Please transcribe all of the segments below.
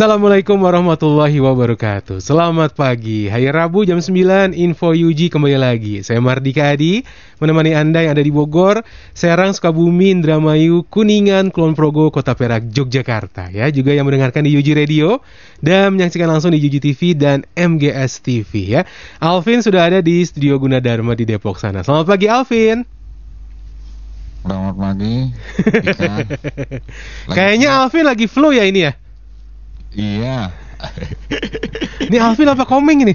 Assalamualaikum warahmatullahi wabarakatuh. Selamat pagi. Hari Rabu jam 9 Info UG kembali lagi. Saya Mardika Adi Menemani Anda yang ada di Bogor Serang, Sukabumi, Indramayu, Kuningan, Kulon Progo, Kota Perak, Yogyakarta. Ya Juga yang mendengarkan di UG Radio Dan menyaksikan langsung di UG TV dan MGS TV ya. Alvin sudah ada di Studio Gunadarma di Depok sana. Selamat pagi Alvin. Selamat pagi. Kayaknya Alvin lagi flu ya ini ya Iya. ini Alvin apa komeng ini?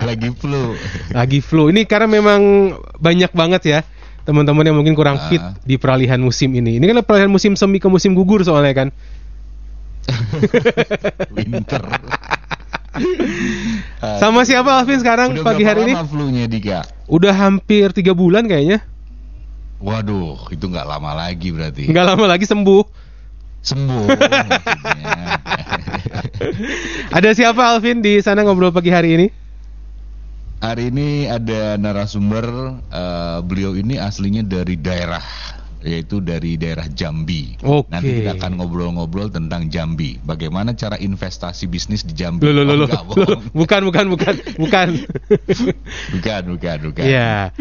Lagi, flu. Lagi flu. Ini karena memang banyak banget ya teman-teman yang mungkin kurang fit uh. di peralihan musim ini. Ini kan peralihan musim semi ke musim gugur soalnya kan. Winter. Sama siapa Alvin sekarang Udah pagi hari ini? flu-nya Dika? Udah hampir tiga bulan kayaknya. Waduh, itu nggak lama lagi berarti. Nggak lama lagi sembuh sembuh. ada siapa Alvin di sana ngobrol pagi hari ini? Hari ini ada narasumber uh, beliau ini aslinya dari daerah yaitu dari daerah Jambi. Okay. Nanti kita akan ngobrol-ngobrol tentang Jambi. Bagaimana cara investasi bisnis di Jambi? Loh, loh, loh, oh, loh. Bukan, bukan, bukan, bukan. bukan, bukan, bukan. Iya.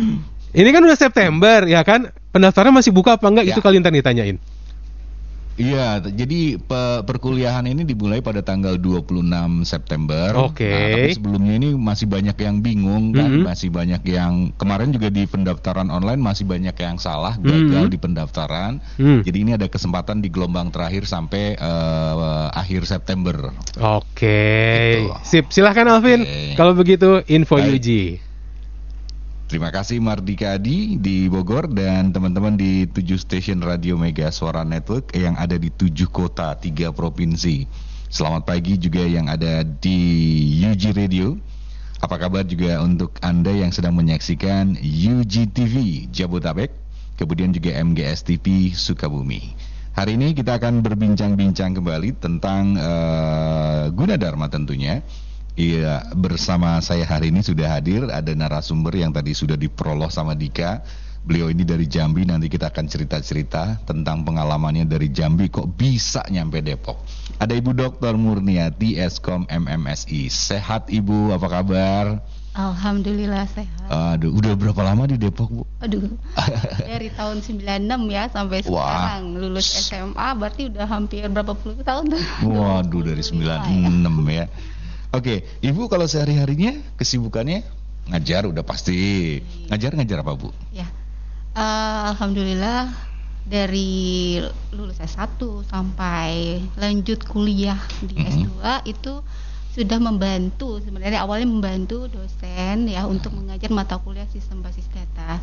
Ini kan udah September, ya kan? Pendaftaran masih buka apa enggak? Ya. Itu kalian ditanyain. Iya, jadi pe perkuliahan ini dimulai pada tanggal 26 September. Oke. Okay. Nah, tapi sebelumnya ini masih banyak yang bingung kan, mm -hmm. masih banyak yang kemarin juga di pendaftaran online masih banyak yang salah, gagal mm -hmm. di pendaftaran. Mm. Jadi ini ada kesempatan di gelombang terakhir sampai uh, akhir September. Oke. Okay. Gitu. Sip, silahkan Alvin. Okay. Kalau begitu info Baik. UG. Terima kasih Mardika Adi di Bogor dan teman-teman di tujuh stasiun radio Mega Suara Network yang ada di tujuh kota, tiga provinsi. Selamat pagi juga yang ada di UG Radio. Apa kabar juga untuk Anda yang sedang menyaksikan UG TV Jabotabek, kemudian juga MGS TV Sukabumi. Hari ini kita akan berbincang-bincang kembali tentang uh, Gunadarma tentunya Iya, bersama saya hari ini sudah hadir ada narasumber yang tadi sudah diperoloh sama Dika. Beliau ini dari Jambi, nanti kita akan cerita-cerita tentang pengalamannya dari Jambi kok bisa nyampe Depok. Ada Ibu Dr. Murniati Eskom MMSI. Sehat Ibu, apa kabar? Alhamdulillah sehat. Aduh, udah berapa lama di Depok, Bu? Aduh. dari tahun 96 ya sampai Wah. sekarang lulus SMA berarti udah hampir berapa puluh tahun tuh. Waduh, dari 96 ya. Oke, Ibu kalau sehari-harinya kesibukannya ngajar udah pasti. Ngajar ngajar apa, Bu? Ya. Uh, Alhamdulillah dari lulus S1 sampai lanjut kuliah di mm -hmm. S2 itu sudah membantu sebenarnya awalnya membantu dosen ya untuk mengajar mata kuliah sistem basis data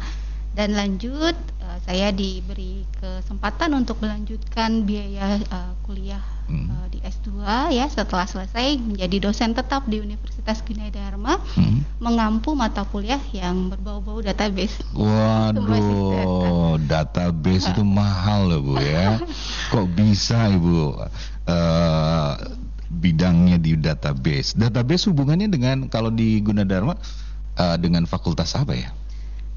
dan lanjut uh, saya diberi kesempatan untuk melanjutkan biaya uh, kuliah hmm. uh, di S2 ya setelah selesai menjadi dosen tetap di Universitas Gunai Dharma hmm. mengampu mata kuliah yang berbau-bau database. Waduh, database itu mahal loh Bu ya. Kok bisa Ibu uh, bidangnya di database? Database hubungannya dengan kalau di Gunadarma uh, dengan fakultas apa ya?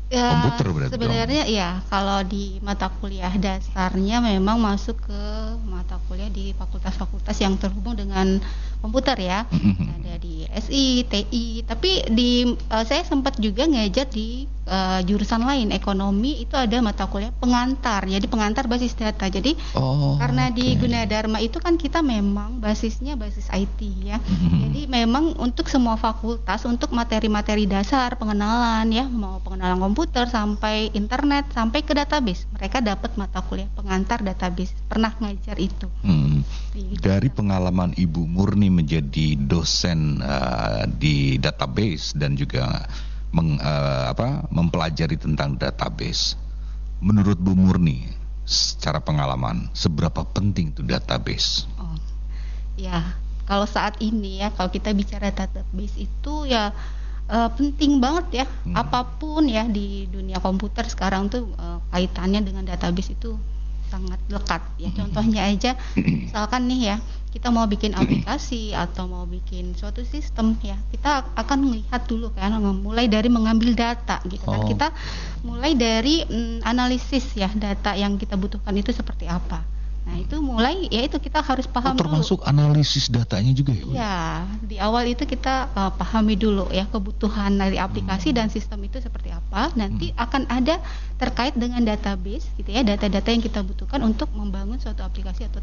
Ya, komputer berarti sebenarnya dong. ya kalau di mata kuliah dasarnya memang masuk ke mata kuliah di fakultas-fakultas yang terhubung dengan komputer ya mm-hmm. ada di SI, TI tapi di uh, saya sempat juga ngajar di uh, jurusan lain ekonomi itu ada mata kuliah pengantar jadi pengantar basis data jadi oh, karena okay. di Gunadarma itu kan kita memang basisnya basis IT ya mm-hmm. jadi memang untuk semua fakultas untuk materi-materi dasar pengenalan ya mau pengenalan komputer komputer sampai internet sampai ke database. Mereka dapat mata kuliah pengantar database. Pernah ngajar itu. Hmm. dari pengalaman ibu Murni menjadi dosen uh, di database dan juga meng, uh, apa mempelajari tentang database. Menurut Bu Murni secara pengalaman seberapa penting itu database? Oh. Ya kalau saat ini ya kalau kita bicara database itu ya uh, penting banget ya hmm. apa pun ya di dunia komputer sekarang tuh uh, kaitannya dengan database itu sangat lekat ya hmm. contohnya aja misalkan nih ya kita mau bikin aplikasi atau mau bikin suatu sistem ya kita akan melihat dulu kan mulai dari mengambil data gitu kan oh. kita mulai dari mm, analisis ya data yang kita butuhkan itu seperti apa Nah itu mulai ya itu kita harus paham oh, termasuk dulu. analisis datanya juga ya? Ya di awal itu kita uh, pahami dulu ya kebutuhan dari aplikasi hmm. dan sistem itu seperti apa. Nanti hmm. akan ada terkait dengan database gitu ya data-data yang kita butuhkan untuk membangun suatu aplikasi atau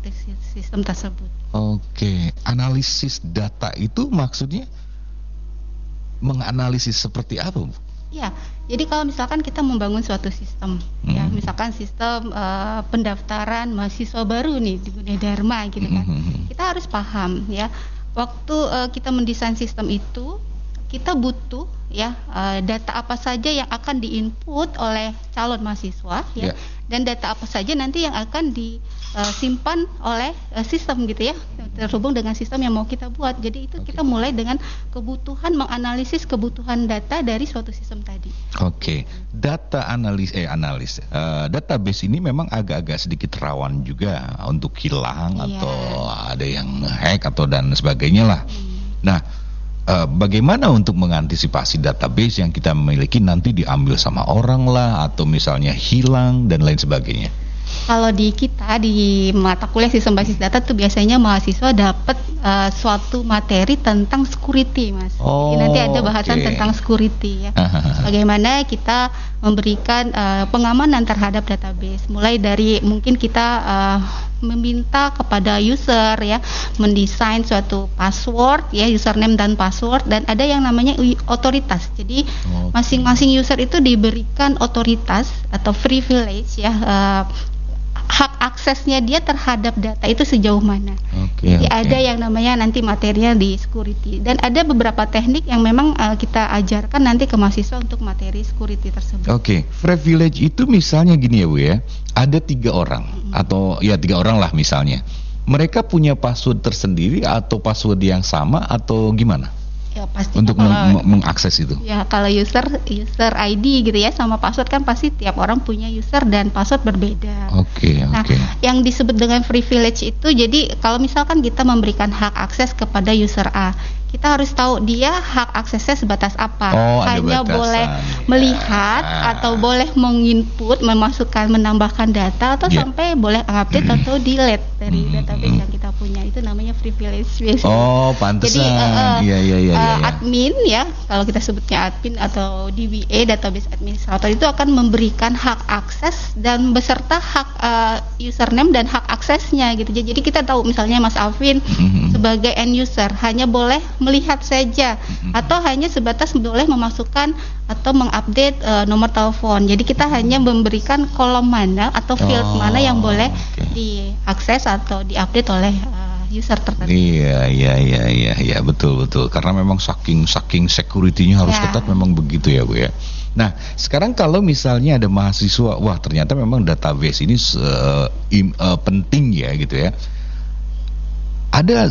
sistem tersebut. Oke, analisis data itu maksudnya menganalisis seperti apa? Bu? Ya, jadi kalau misalkan kita membangun suatu sistem, ya, hmm. ya, misalkan sistem uh, pendaftaran mahasiswa baru nih di Gunadarma gitu kan, hmm. kita harus paham ya, waktu uh, kita mendesain sistem itu, kita butuh ya uh, data apa saja yang akan diinput oleh calon mahasiswa, ya, yeah. dan data apa saja nanti yang akan disimpan oleh uh, sistem gitu ya, terhubung dengan sistem yang mau kita buat. Jadi itu okay. kita mulai dengan kebutuhan menganalisis kebutuhan data dari suatu sistem tadi. Oke, okay. data analis eh analis uh, database ini memang agak-agak sedikit rawan juga untuk hilang yeah. atau ada yang hack atau dan sebagainya lah. Hmm. Nah, uh, bagaimana untuk mengantisipasi database yang kita miliki nanti diambil sama orang lah atau misalnya hilang dan lain sebagainya? kalau di kita di mata kuliah sistem basis data tuh biasanya mahasiswa dapat uh, suatu materi tentang security, Mas. Oh, Jadi nanti ada bahasan okay. tentang security ya. Bagaimana kita memberikan uh, pengamanan terhadap database, mulai dari mungkin kita uh, meminta kepada user ya mendesain suatu password ya username dan password dan ada yang namanya otoritas. Jadi masing-masing user itu diberikan otoritas atau privilege ya uh, hak aksesnya dia terhadap data itu sejauh mana. Okay, Jadi okay. ada yang namanya nanti materinya di security dan ada beberapa teknik yang memang uh, kita ajarkan nanti ke mahasiswa untuk materi security tersebut. Oke, okay. privilege itu misalnya gini ya bu ya, ada tiga orang hmm. atau ya tiga orang lah misalnya, mereka punya password tersendiri atau password yang sama atau gimana? Ya pasti untuk kalau, mengakses itu. Ya kalau user user ID gitu ya sama password kan pasti tiap orang punya user dan password berbeda. Oke okay, nah, oke. Okay. Yang disebut dengan privilege itu jadi kalau misalkan kita memberikan hak akses kepada user A, kita harus tahu dia hak aksesnya sebatas apa. Oh, Hanya boleh ya. melihat atau boleh menginput, memasukkan, menambahkan data atau yeah. sampai boleh update hmm. atau delete dari hmm. database yang kita punya. Itu namanya privilege biasanya. Oh, pantesan. Jadi uh, iya, iya, iya, uh, admin ya, kalau kita sebutnya admin atau DBA database administrator itu akan memberikan hak akses dan beserta hak uh, username dan hak aksesnya gitu. Jadi kita tahu misalnya Mas Alvin hmm. Sebagai end user hanya boleh melihat saja mm-hmm. atau hanya sebatas boleh memasukkan atau mengupdate uh, nomor telepon. Jadi kita hanya memberikan kolom mana atau field oh, mana yang boleh okay. diakses atau diupdate oleh uh, user tertentu. Iya, iya, iya, iya, iya, betul, betul. Karena memang saking saking security-nya harus ya. ketat memang begitu ya, Bu ya. Nah, sekarang kalau misalnya ada mahasiswa, wah ternyata memang database ini uh, im, uh, penting ya gitu ya. Ada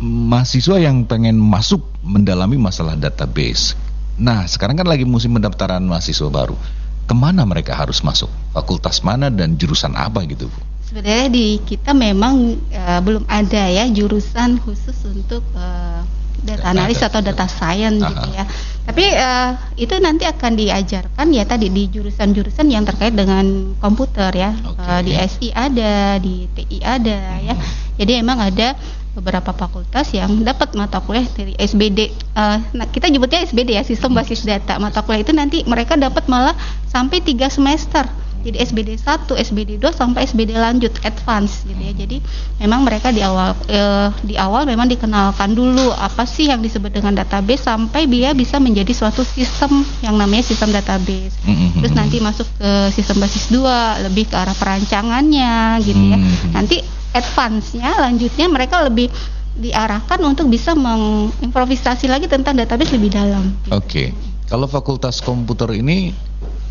mahasiswa yang pengen masuk mendalami masalah database. Nah, sekarang kan lagi musim pendaftaran mahasiswa baru. Ke mana mereka harus masuk? Fakultas mana dan jurusan apa gitu, Bu? Sebenarnya di kita memang uh, belum ada ya jurusan khusus untuk uh, data analis atau data science gitu ya. Tapi uh, itu nanti akan diajarkan ya tadi di jurusan-jurusan yang terkait dengan komputer ya. Okay. Uh, di SI ada, di TI ada ya. hmm. ya. Jadi emang ada beberapa fakultas yang dapat mata kuliah dari SBD. Uh, nah, kita nyebutnya SBD ya, sistem basis data. Mata kuliah itu nanti mereka dapat malah sampai tiga semester. Jadi SBD 1, SBD 2 sampai SBD lanjut advance gitu ya. Jadi memang mereka di awal eh, di awal memang dikenalkan dulu apa sih yang disebut dengan database sampai dia bisa menjadi suatu sistem yang namanya sistem database. Mm-hmm. Terus nanti masuk ke sistem basis 2 lebih ke arah perancangannya gitu ya. Mm-hmm. Nanti advance-nya lanjutnya mereka lebih diarahkan untuk bisa mengimprovisasi lagi tentang database lebih dalam. Oke. Okay. Kalau fakultas komputer ini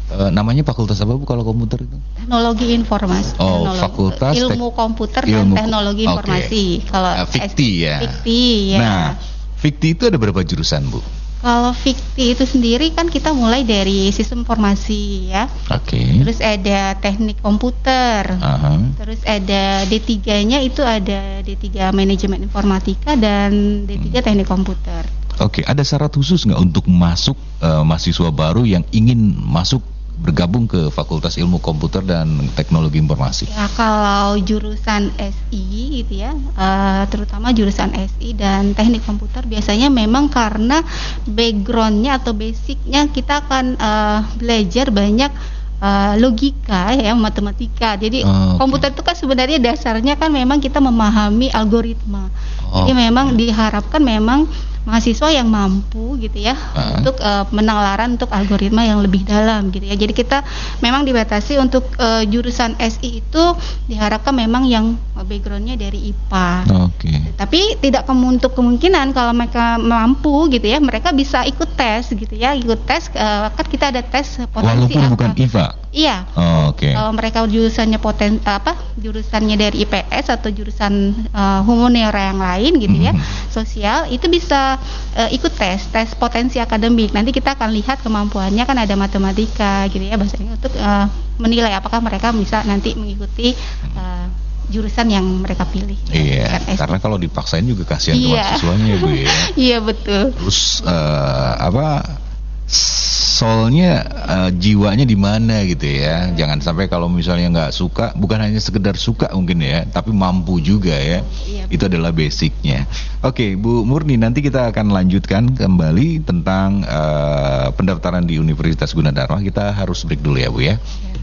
Uh, namanya fakultas apa bu kalau komputer itu? Teknologi informasi. Oh, teknologi, fakultas ilmu komputer ilmu, dan teknologi informasi. Okay. Kalau uh, fikti ya. Fikti ya. Nah, fikti itu ada berapa jurusan bu? Kalau fikti itu sendiri kan kita mulai dari sistem informasi ya. Oke. Okay. Terus ada teknik komputer. Uh -huh. Terus ada D3-nya itu ada D3 manajemen informatika dan D3 hmm. teknik komputer. Oke, okay. ada syarat khusus nggak untuk masuk uh, mahasiswa baru yang ingin masuk bergabung ke Fakultas Ilmu Komputer dan Teknologi Informasi? Ya, kalau jurusan SI gitu ya, uh, terutama jurusan SI dan Teknik Komputer biasanya memang karena backgroundnya atau basicnya kita akan uh, belajar banyak uh, logika ya matematika. Jadi oh, okay. komputer itu kan sebenarnya dasarnya kan memang kita memahami algoritma. Oh. Jadi memang diharapkan memang mahasiswa yang mampu gitu ya uh. untuk uh, penalaran untuk algoritma yang lebih dalam gitu ya. Jadi kita memang dibatasi untuk uh, jurusan SI itu diharapkan memang yang backgroundnya dari IPA. Oke. Okay. Tapi tidak untuk kemungkinan kalau mereka mampu gitu ya, mereka bisa ikut tes gitu ya, ikut tes uh, kan kita ada tes potensi Walaupun apa. bukan IPA. Iya. Oh, Oke. Okay. Kalau mereka jurusannya poten apa jurusannya dari IPS atau jurusan uh, humaniora yang lain gitu mm -hmm. ya, mhm. sosial itu bisa uh, ikut tes tes potensi akademik nanti kita akan lihat kemampuannya kan ada matematika gitu ya bahasanya untuk uh, menilai apakah mereka bisa nanti mengikuti uh, jurusan yang mereka pilih. Iya, karena kalau dipaksain juga kasihan iya. mahasiswanya ya bu ya. iya betul. Terus uh, apa soalnya uh, jiwanya di mana gitu ya. Jangan sampai kalau misalnya nggak suka, bukan hanya sekedar suka mungkin ya, tapi mampu juga ya. Iya, Itu adalah basicnya. Oke, Bu Murni, nanti kita akan lanjutkan kembali tentang uh, pendaftaran di Universitas Gunadarma. Kita harus break dulu ya, Bu ya. Iya.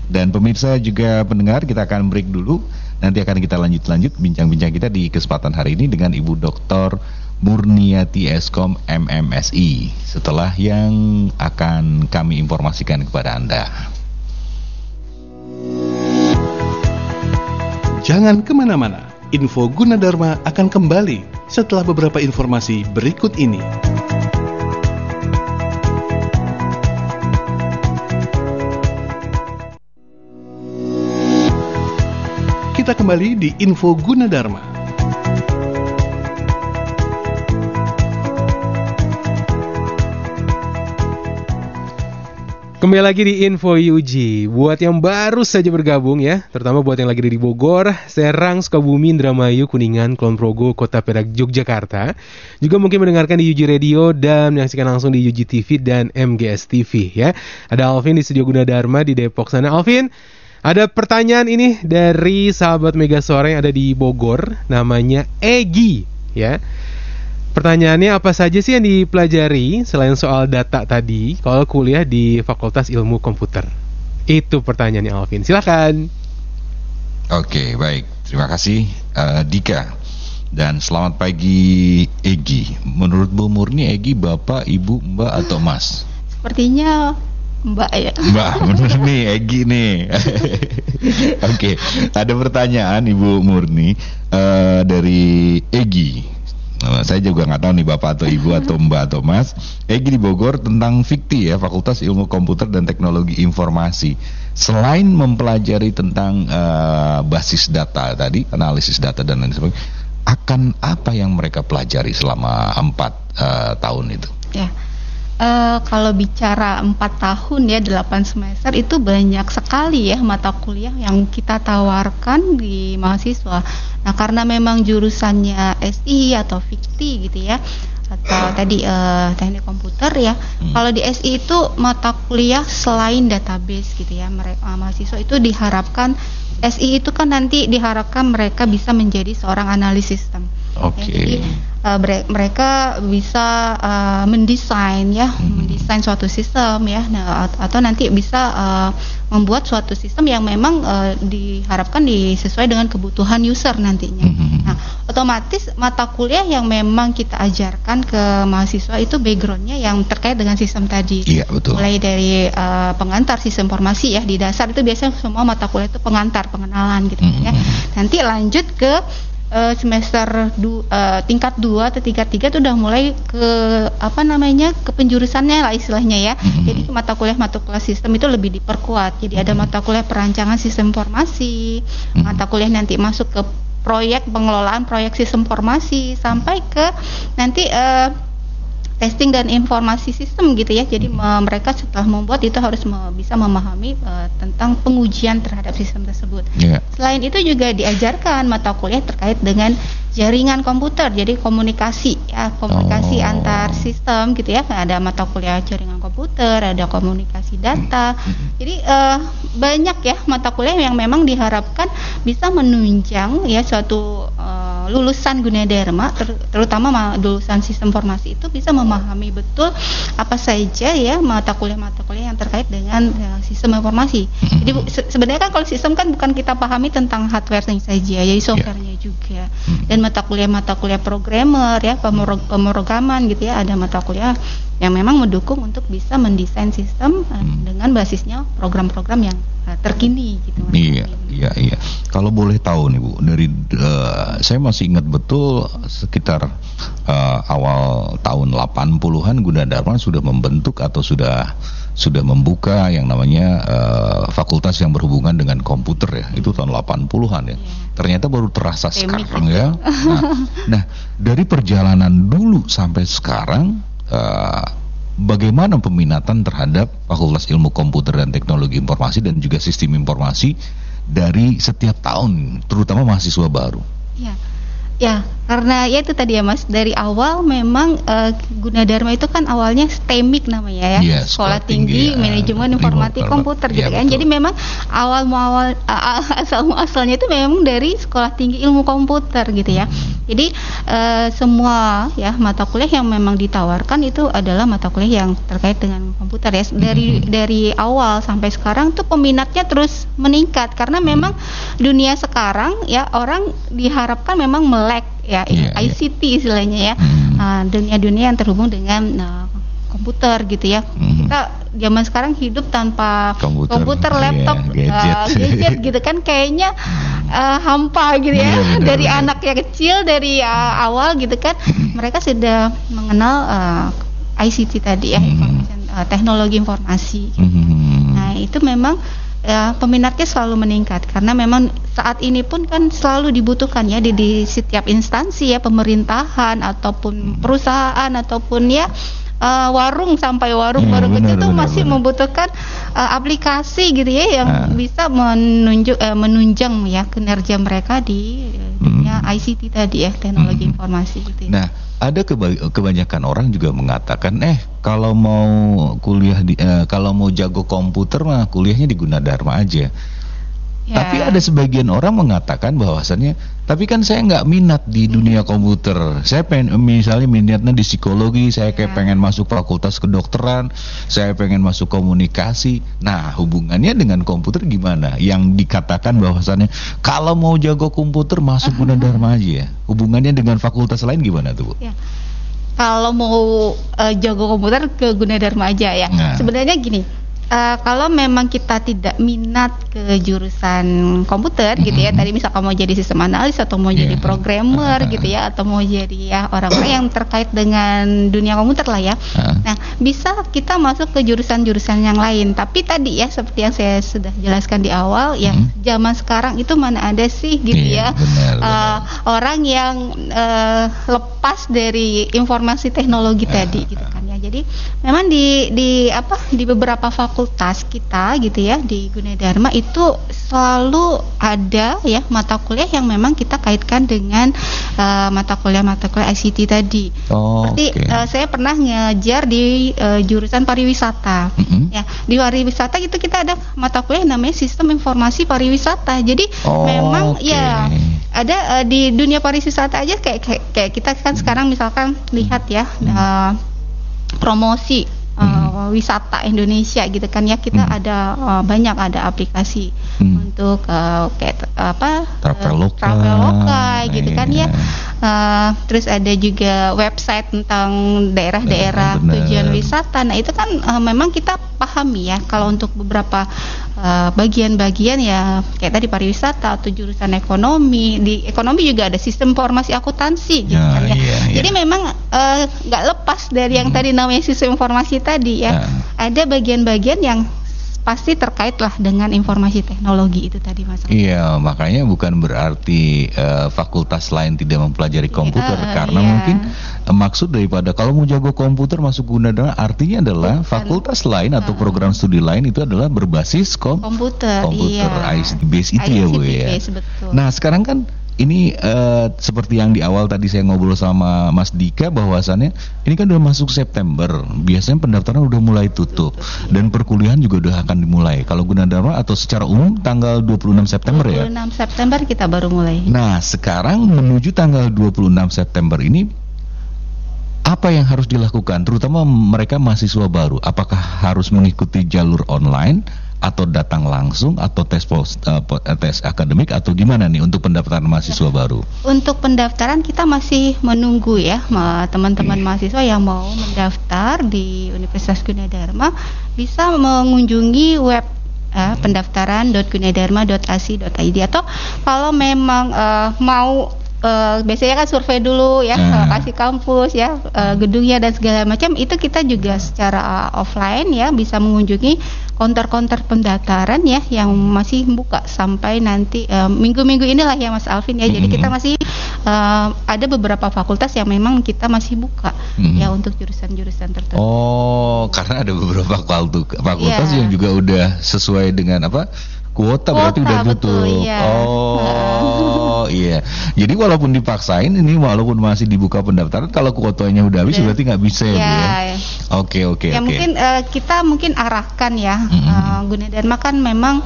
Dan pemirsa juga pendengar, kita akan break dulu. Nanti akan kita lanjut-lanjut bincang-bincang kita di kesempatan hari ini dengan Ibu Dr. Murniati Eskom MMSI setelah yang akan kami informasikan kepada Anda. Jangan ke mana-mana, info Gunadarma akan kembali setelah beberapa informasi berikut ini. Kita kembali di info Gunadarma. Kembali lagi di Info UG. Buat yang baru saja bergabung ya, terutama buat yang lagi di Bogor, Serang, Sukabumi, Indramayu, Kuningan, Kulon Progo, Kota Perak, Yogyakarta. Juga mungkin mendengarkan di UG Radio dan menyaksikan langsung di UG TV dan MGS TV ya. Ada Alvin di studio Gunadarma di Depok sana. Alvin, ada pertanyaan ini dari sahabat Mega Sore yang ada di Bogor, namanya Egi ya. Pertanyaannya apa saja sih yang dipelajari selain soal data tadi kalau kuliah di Fakultas Ilmu Komputer? Itu pertanyaannya Alvin. Silahkan. Oke, baik. Terima kasih uh, Dika. Dan selamat pagi Egi. Menurut Bu Murni Egi Bapak, Ibu, Mbak atau Mas? Sepertinya Mbak ya. Mbak, bener nih Egi nih. Oke, ada pertanyaan Ibu Murni uh, dari Egi. Saya juga nggak tahu nih bapak atau ibu atau mbak atau mas. Egi di Bogor tentang fikti ya Fakultas Ilmu Komputer dan Teknologi Informasi. Selain mempelajari tentang uh, basis data tadi, analisis data dan lain sebagainya, akan apa yang mereka pelajari selama empat uh, tahun itu? Ya. Uh, kalau bicara empat tahun ya delapan semester itu banyak sekali ya mata kuliah yang kita tawarkan di mahasiswa. Nah karena memang jurusannya SI atau fikti gitu ya atau tadi uh, teknik komputer ya. Hmm. Kalau di SI itu mata kuliah selain database gitu ya, mereka uh, mahasiswa itu diharapkan SI itu kan nanti diharapkan mereka bisa menjadi seorang analis sistem. Oke. Okay. Ya, uh, mereka bisa uh, mendesain ya, hmm. mendesain suatu sistem ya, nah, atau nanti bisa uh, membuat suatu sistem yang memang uh, diharapkan disesuai dengan kebutuhan user nantinya. Hmm. Nah, otomatis mata kuliah yang memang kita ajarkan ke mahasiswa itu backgroundnya yang terkait dengan sistem tadi. Iya betul. Mulai dari uh, pengantar sistem informasi ya di dasar itu biasanya semua mata kuliah itu pengantar pengenalan gitu hmm. ya. Nanti lanjut ke uh, semester du, uh, tingkat 2 atau tingkat 3 itu udah mulai ke apa namanya ke penjurusannya lah istilahnya ya. Mm-hmm. Jadi mata kuliah mata kuliah sistem itu lebih diperkuat. Jadi ada mata kuliah perancangan sistem informasi, mm-hmm. mata kuliah nanti masuk ke proyek pengelolaan proyek sistem informasi sampai ke nanti uh, testing dan informasi sistem gitu ya. Jadi me mereka setelah membuat itu harus me bisa memahami uh, tentang pengujian terhadap sistem tersebut. Yeah. Selain itu juga diajarkan mata kuliah terkait dengan jaringan komputer. Jadi komunikasi ya, komunikasi oh. antar sistem gitu ya. Ada mata kuliah jaringan komputer, ada komunikasi data. Jadi uh, banyak ya mata kuliah yang memang diharapkan bisa menunjang ya suatu uh, lulusan Gunadarma ter terutama lulusan sistem informasi itu bisa memahami betul apa saja ya mata kuliah-mata kuliah yang terkait dengan ya, sistem informasi. Jadi se sebenarnya kan kalau sistem kan bukan kita pahami tentang hardware saja, jadi ya. softwarenya juga. Dan mata kuliah-mata kuliah programmer ya, pemrograman gitu ya, ada mata kuliah yang memang mendukung untuk bisa mendesain sistem uh, hmm. dengan basisnya program-program yang uh, terkini gitu. Iya, iya, iya. Kalau boleh tahu nih Bu, dari uh, saya masih ingat betul sekitar uh, awal tahun 80-an Gunadarma sudah membentuk atau sudah sudah membuka yang namanya uh, fakultas yang berhubungan dengan komputer ya. Itu tahun 80-an ya. Yeah. Ternyata baru terasa sekarang ya. Nah, nah, dari perjalanan dulu sampai sekarang uh, bagaimana peminatan terhadap Fakultas Ilmu Komputer dan Teknologi Informasi dan juga Sistem Informasi dari setiap tahun, terutama mahasiswa baru. Ya. Ya, karena ya itu tadi ya Mas, dari awal memang uh, Gunadarma itu kan awalnya STEMIK namanya ya, ya Sekolah Tinggi, Tinggi ya, Manajemen Informatik Komputer gitu ya, kan. Betul. Jadi memang awal muawal uh, asal muasalnya itu memang dari Sekolah Tinggi Ilmu Komputer gitu ya. Jadi uh, semua ya mata kuliah yang memang ditawarkan itu adalah mata kuliah yang terkait dengan komputer ya. Dari hmm. dari awal sampai sekarang tuh peminatnya terus meningkat karena memang dunia sekarang ya orang diharapkan memang melek ya yeah, iya. ICT yeah. istilahnya ya hmm. uh, dunia-dunia yang terhubung dengan uh, komputer gitu ya hmm. kita zaman sekarang hidup tanpa komputer, komputer iya, laptop yeah, gadget. Uh, gadget gitu kan kayaknya uh, hampa gitu ya yeah, bener, dari bener. anak yang kecil dari uh, awal gitu kan hmm. mereka sudah mengenal uh, ICT tadi ya hmm. uh, teknologi informasi gitu. hmm. nah itu memang ya peminatnya selalu meningkat. Karena memang saat ini pun kan selalu dibutuhkan ya di, di setiap instansi ya pemerintahan ataupun perusahaan ataupun ya uh, warung sampai warung hmm, baru kecil itu masih bener. membutuhkan uh, aplikasi gitu ya yang nah. bisa menunjuk uh, menunjang ya kinerja mereka di uh, dunia hmm. ICT tadi ya teknologi hmm. informasi gitu. Ya. Nah ada kebanyakan orang juga mengatakan eh kalau mau kuliah di eh, kalau mau jago komputer mah kuliahnya di Gunadarma aja. Ya. Tapi ada sebagian orang mengatakan bahwasannya, tapi kan saya nggak minat di dunia komputer. Saya pengen misalnya minatnya di psikologi, saya kayak ya. pengen masuk fakultas kedokteran, saya pengen masuk komunikasi. Nah, hubungannya dengan komputer gimana? Yang dikatakan bahwasannya kalau mau jago komputer masuk Gunadarma aja ya. Hubungannya dengan fakultas lain gimana tuh, Bu? Ya kalau mau uh, jago komputer ke Gunadarma aja ya. Nah. Sebenarnya gini, uh, kalau memang kita tidak minat ke jurusan komputer gitu ya, tadi misalkan mau jadi sistem analis atau mau yeah. jadi programmer uh, gitu ya, atau mau jadi ya orang-orang yang terkait dengan dunia komputer lah ya. Uh. Nah, bisa kita masuk ke jurusan-jurusan yang lain. Tapi tadi ya seperti yang saya sudah jelaskan di awal, ya zaman sekarang itu mana ada sih gitu yeah, ya benar, uh, orang yang uh, lepas dari informasi teknologi uh. tadi gitu kan ya. Jadi memang di di apa di beberapa fakultas fakultas kita gitu ya di Gunadarma itu selalu ada ya mata kuliah yang memang kita kaitkan dengan uh, mata kuliah mata kuliah ICT tadi. Oh, Seperti okay. uh, eh, saya pernah ngajar di uh, jurusan pariwisata. Mm -hmm. Ya, di pariwisata itu kita ada mata kuliah namanya Sistem Informasi Pariwisata. Jadi oh, memang okay. ya ada uh, di dunia pariwisata aja kayak kayak, kayak kita kan sekarang misalkan lihat ya uh, promosi uh, wisata Indonesia gitu kan ya kita hmm. ada uh, banyak ada aplikasi hmm. untuk uh, kayak apa traveloka, traveloka gitu kan ya. Uh, terus ada juga website tentang daerah-daerah tujuan wisata. Nah itu kan uh, memang kita pahami ya kalau untuk beberapa bagian-bagian uh, ya kayak tadi pariwisata atau jurusan ekonomi di ekonomi juga ada sistem informasi akuntansi gitu ya, kan ya. Iya, iya. Jadi memang eh, nggak uh, lepas dari yang hmm. tadi namanya sistem informasi tadi ya. ya. Ada bagian-bagian yang pasti terkait lah dengan informasi teknologi itu tadi mas. Iya makanya bukan berarti uh, fakultas lain tidak mempelajari iya, komputer uh, karena iya. mungkin uh, maksud daripada kalau mau jago komputer masuk guna adalah artinya adalah bukan. fakultas lain atau program studi lain itu adalah berbasis kom komputer. Komputer iya. ICT base itu ICT ya bu ya. Betul. Nah sekarang kan ini uh, seperti yang di awal tadi saya ngobrol sama Mas Dika bahwasannya ini kan udah masuk September, biasanya pendaftaran udah mulai tutup dan perkuliahan juga udah akan dimulai. Kalau Gunadarma atau secara umum tanggal 26 September 26 ya. 26 September kita baru mulai. Nah, sekarang menuju tanggal 26 September ini apa yang harus dilakukan terutama mereka mahasiswa baru? Apakah harus mengikuti jalur online atau datang langsung atau tes post, uh, tes akademik atau gimana nih untuk pendaftaran mahasiswa ya. baru? Untuk pendaftaran kita masih menunggu ya teman-teman hmm. mahasiswa yang mau mendaftar di Universitas Gunadarma bisa mengunjungi web uh, pendaftaran.gunadarma.ac.id atau kalau memang uh, mau uh, biasanya kan survei dulu ya nah. kasih kampus ya uh, gedungnya dan segala macam itu kita juga secara uh, offline ya bisa mengunjungi konter-konter pendaftaran ya yang masih buka sampai nanti minggu-minggu uh, inilah ya Mas Alvin ya. Mm -hmm. Jadi kita masih uh, ada beberapa fakultas yang memang kita masih buka mm -hmm. ya untuk jurusan-jurusan tertentu. Oh, karena ada beberapa fakultas yeah. yang juga udah sesuai dengan apa? Kuota, kuota berarti udah tutup. iya. Oh iya. Jadi walaupun dipaksain ini walaupun masih dibuka pendaftaran kalau kuotanya udah habis yeah. berarti nggak bisa ya. ya. Oke oke ya, oke. mungkin uh, kita mungkin arahkan ya mm -hmm. uh, Gunadarma kan memang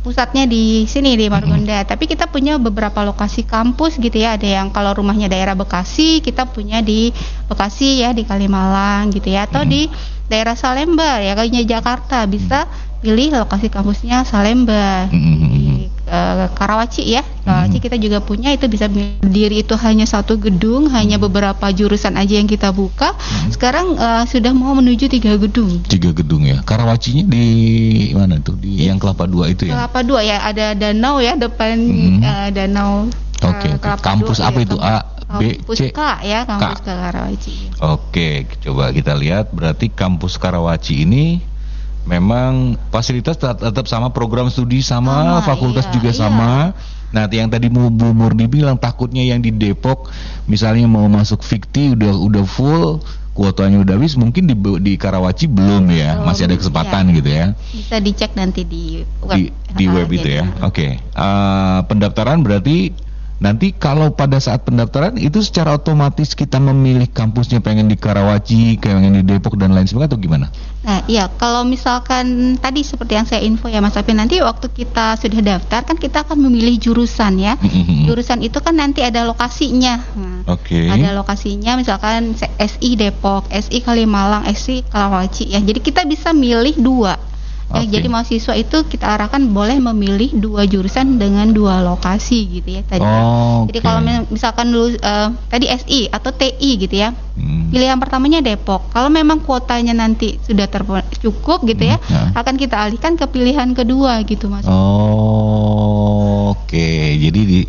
pusatnya di sini di Margonda. Mm-hmm. Tapi kita punya beberapa lokasi kampus gitu ya. Ada yang kalau rumahnya daerah Bekasi, kita punya di Bekasi ya di Kalimalang gitu ya atau mm-hmm. di daerah Salemba ya kayaknya Jakarta bisa pilih lokasi kampusnya Salemba mm-hmm. di uh, Karawaci ya Karawaci mm-hmm. kita juga punya itu bisa berdiri itu hanya satu gedung mm-hmm. hanya beberapa jurusan aja yang kita buka mm-hmm. sekarang uh, sudah mau menuju tiga gedung tiga gedung ya Karawacinya di mana tuh di yang Kelapa Dua itu ya Kelapa Dua ya ada danau ya depan mm-hmm. uh, danau Oke, okay, okay. kampus 2, apa ya, itu? A, B, kampus C, K ya, kampus K. Karawaci. Oke, okay, coba kita lihat. Berarti kampus Karawaci ini memang fasilitas tetap sama program studi sama, sama fakultas iya, juga iya. sama. Nah, yang tadi Bu Murni bilang takutnya yang di Depok misalnya mau masuk fikti udah udah full kuotanya udah habis mungkin di di Karawaci belum ya, masih ada kesempatan iya. gitu ya. Bisa dicek nanti di web di, di web itu ya. Oke. Okay. Uh, eh, pendaftaran berarti Nanti kalau pada saat pendaftaran itu secara otomatis kita memilih kampusnya pengen di Karawaci, pengen di Depok dan lain sebagainya atau gimana? Nah, iya kalau misalkan tadi seperti yang saya info ya Mas Api nanti waktu kita sudah daftar kan kita akan memilih jurusan ya. Mm-hmm. Jurusan itu kan nanti ada lokasinya. Nah, Oke. Okay. Ada lokasinya misalkan SI Depok, SI Kalimalang, SI Karawaci ya. Jadi kita bisa milih dua Okay. Ya, jadi mahasiswa itu kita arahkan boleh memilih dua jurusan dengan dua lokasi gitu ya tadi. Oh, okay. Jadi kalau misalkan dulu uh, tadi SI atau TI gitu ya, hmm. pilihan pertamanya Depok. Kalau memang kuotanya nanti sudah cukup gitu ya, hmm, ya, akan kita alihkan ke pilihan kedua gitu mas. Oh, oke. Jadi di,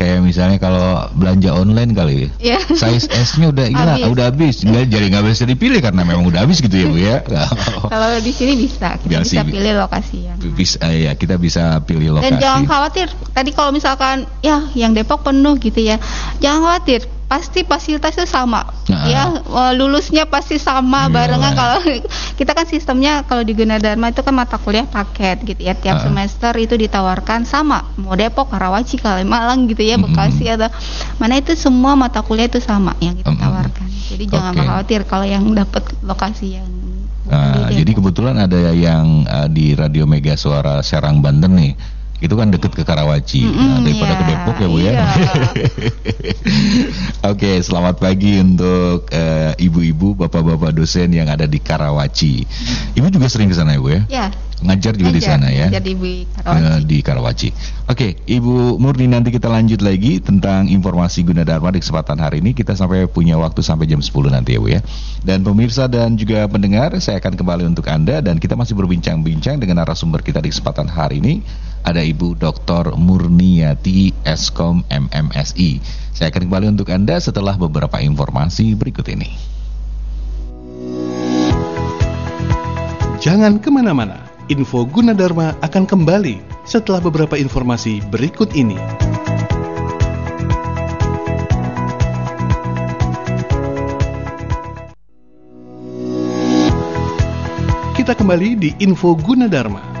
kayak misalnya kalau belanja online kali, ya. size S-nya udah gila, habis. udah habis, nggak jadi nggak bisa dipilih karena memang udah habis gitu ya bu ya. kalau di sini bisa, kita bisa pilih lokasi yang bisa ya kita bisa pilih lokasi dan jangan khawatir tadi kalau misalkan ya yang Depok penuh gitu ya jangan khawatir pasti fasilitasnya sama nah. ya lulusnya pasti sama Gila. barengan kalau kita kan sistemnya kalau di Gunadarma itu kan mata kuliah paket gitu ya tiap uh. semester itu ditawarkan sama mau Depok Karawaci Kalimalang gitu ya Bekasi mm -hmm. atau mana itu semua mata kuliah itu sama yang kita tawarkan jadi jangan okay. khawatir kalau yang dapat lokasi yang Nah, jadi kebetulan ada yang uh, di Radio Mega Suara Serang Banten nih. Itu kan deket ke Karawaci. Mm -hmm, nah, daripada iya, ke Depok ya Bu ya. Iya. Oke, selamat pagi untuk uh, ibu-ibu, bapak-bapak dosen yang ada di Karawaci. Ibu juga sering ke sana ya Bu ya? Ya, ngajar juga ngajar, di sana ya. Jadi di Karawaci. Uh, di Karawaci. Oke, Ibu Murni nanti kita lanjut lagi tentang informasi Gunadarma di kesempatan hari ini. Kita sampai punya waktu sampai jam 10 nanti ya Bu ya. Dan pemirsa dan juga pendengar, saya akan kembali untuk Anda dan kita masih berbincang-bincang dengan narasumber kita di kesempatan hari ini. Ada Ibu Dr. Murniati Eskom MMSI. Saya akan kembali untuk Anda setelah beberapa informasi berikut ini. Jangan ke mana-mana, info Gunadarma akan kembali setelah beberapa informasi berikut ini. Kita kembali di info Gunadarma.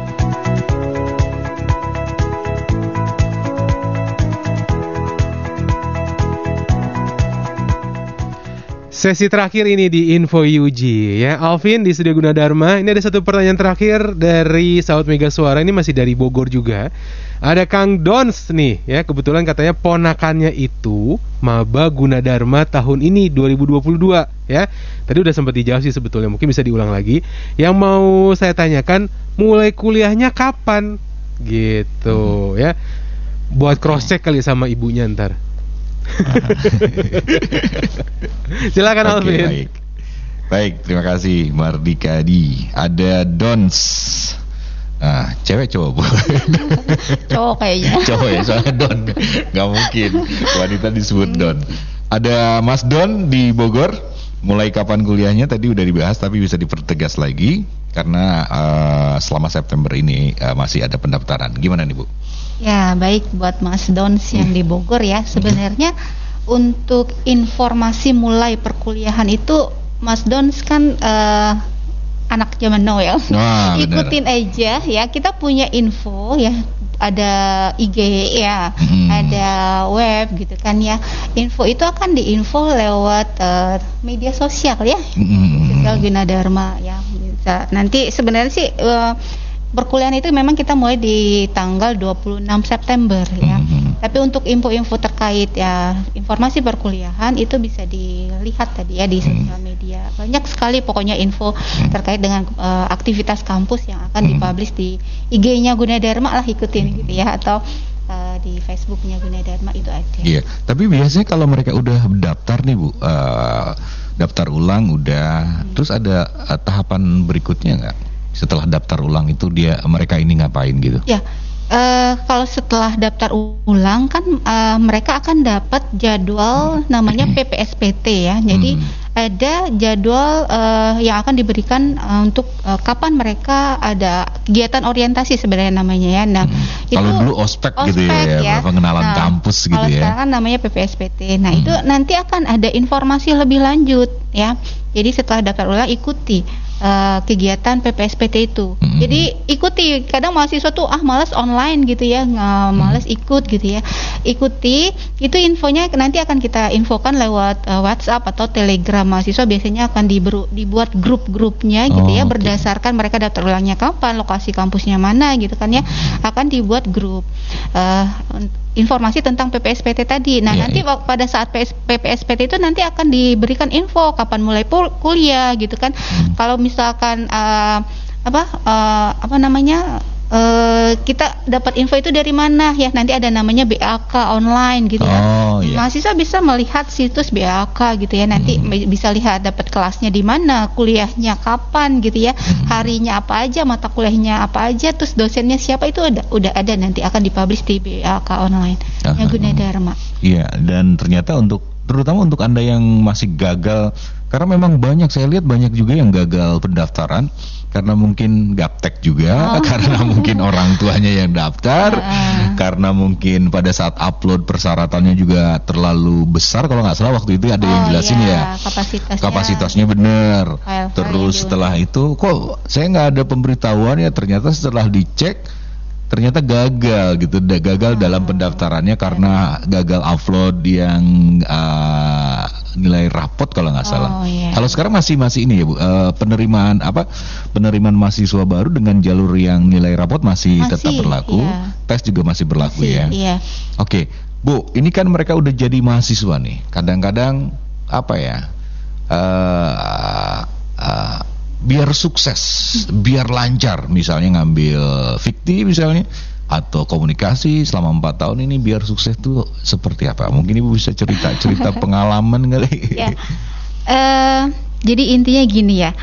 Sesi terakhir ini di Info UG ya. Alvin di Studio Gunadarma. Ini ada satu pertanyaan terakhir dari Saud Mega Suara. Ini masih dari Bogor juga. Ada Kang Dons nih ya. Kebetulan katanya ponakannya itu maba Gunadarma tahun ini 2022 ya. Tadi udah sempat dijawab sih sebetulnya. Mungkin bisa diulang lagi. Yang mau saya tanyakan mulai kuliahnya kapan? Gitu ya. Buat cross check kali sama ibunya ntar. Silakan okay, Alvin. Baik. Baik, terima kasih Mardika di. Ada Dons. Ah, cewek cowok bu? cowok kayaknya. cowok ya, soalnya Don. Gak mungkin wanita disebut Don. Ada Mas Don di Bogor. Mulai kapan kuliahnya tadi udah dibahas tapi bisa dipertegas lagi karena uh, selama September ini uh, masih ada pendaftaran. Gimana nih Bu? Ya, baik buat Mas Dons yang di Bogor ya. Sebenarnya untuk informasi mulai perkuliahan itu Mas Dons kan uh, anak zaman Noel. Wah, Ikutin aja ya. Kita punya info ya ada IG ya, hmm. ada web gitu kan ya. Info itu akan diinfo lewat uh, media sosial ya. Hmm. Sosial Dharma ya. Bisa. Nanti sebenarnya sih uh, perkuliahan itu memang kita mulai di tanggal 26 September ya. Mm -hmm. Tapi untuk info-info terkait ya informasi perkuliahan itu bisa dilihat tadi ya di mm-hmm. sosial media. Banyak sekali pokoknya info mm-hmm. terkait dengan uh, aktivitas kampus yang akan mm -hmm. dipublish di IG-nya Gunadarma lah ikutin gitu ya atau uh, di Facebooknya Gunadarma itu ada. Iya, tapi biasanya kalau mereka udah daftar nih Bu, uh, daftar ulang udah, hmm. terus ada uh, tahapan berikutnya nggak? Setelah daftar ulang itu dia mereka ini ngapain gitu? Ya, uh, kalau setelah daftar ulang kan uh, mereka akan dapat jadwal hmm. namanya PPSPT ya. Jadi hmm. ada jadwal uh, yang akan diberikan uh, untuk uh, kapan mereka ada kegiatan orientasi sebenarnya namanya ya. Nah, hmm. itu kalau dulu ospek, ospek gitu ya, ya. pengenalan nah, kampus gitu kalau ya. sekarang kan namanya PPSPT. Nah, hmm. itu nanti akan ada informasi lebih lanjut ya. Jadi setelah daftar ulang ikuti uh, kegiatan PPSPT itu. Hmm. Jadi ikuti. Kadang mahasiswa tuh ah malas online gitu ya, nggak malas hmm. ikut gitu ya. Ikuti. Itu infonya nanti akan kita infokan lewat uh, WhatsApp atau Telegram mahasiswa biasanya akan diberu, dibuat grup-grupnya gitu ya, oh, ya berdasarkan mereka daftar ulangnya kapan, lokasi kampusnya mana gitu kan ya. Hmm. Akan dibuat grup. Uh, informasi tentang PPSPT tadi. Nah, yeah, nanti yeah. pada saat PS, PPSPT itu nanti akan diberikan info kapan mulai kuliah gitu kan. Hmm. Kalau misalkan uh, apa uh, apa namanya Uh, kita dapat info itu dari mana ya nanti ada namanya BAK online gitu ya oh, iya. mahasiswa bisa melihat situs BAK gitu ya nanti hmm. bisa lihat dapat kelasnya di mana kuliahnya kapan gitu ya hmm. harinya apa aja mata kuliahnya apa aja terus dosennya siapa itu ada udah ada nanti akan dipublish di BAK online uh -huh. yang Gunadarma iya dan ternyata untuk terutama untuk anda yang masih gagal karena memang banyak saya lihat banyak juga yang gagal pendaftaran karena mungkin gaptek juga, oh. karena mungkin orang tuanya yang daftar, uh. karena mungkin pada saat upload persyaratannya juga terlalu besar kalau nggak salah waktu itu ada oh, yang jelasin iya. ya kapasitasnya, kapasitasnya benar. Terus setelah itu kok saya nggak ada pemberitahuan ya ternyata setelah dicek ternyata gagal gitu gagal hmm. dalam pendaftarannya karena gagal upload yang uh, nilai rapot kalau nggak salah. Oh, yeah. Kalau sekarang masih masih ini ya bu uh, penerimaan apa penerimaan mahasiswa baru dengan jalur yang nilai rapot masih, masih tetap berlaku, yeah. tes juga masih berlaku masih, ya. Iya. Oke, okay. bu ini kan mereka udah jadi mahasiswa nih. Kadang-kadang apa ya? Uh, uh, biar sukses, biar lancar, misalnya ngambil fikti misalnya atau komunikasi selama empat tahun ini biar sukses tuh seperti apa? Mungkin ibu bisa cerita cerita pengalaman kali. Ya. Uh, jadi intinya gini ya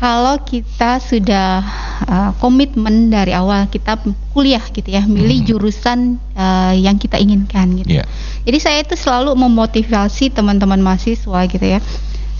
kalau kita sudah uh, komitmen dari awal kita kuliah gitu ya, milih hmm. jurusan uh, yang kita inginkan gitu. Yeah. Jadi saya itu selalu memotivasi teman-teman mahasiswa gitu ya.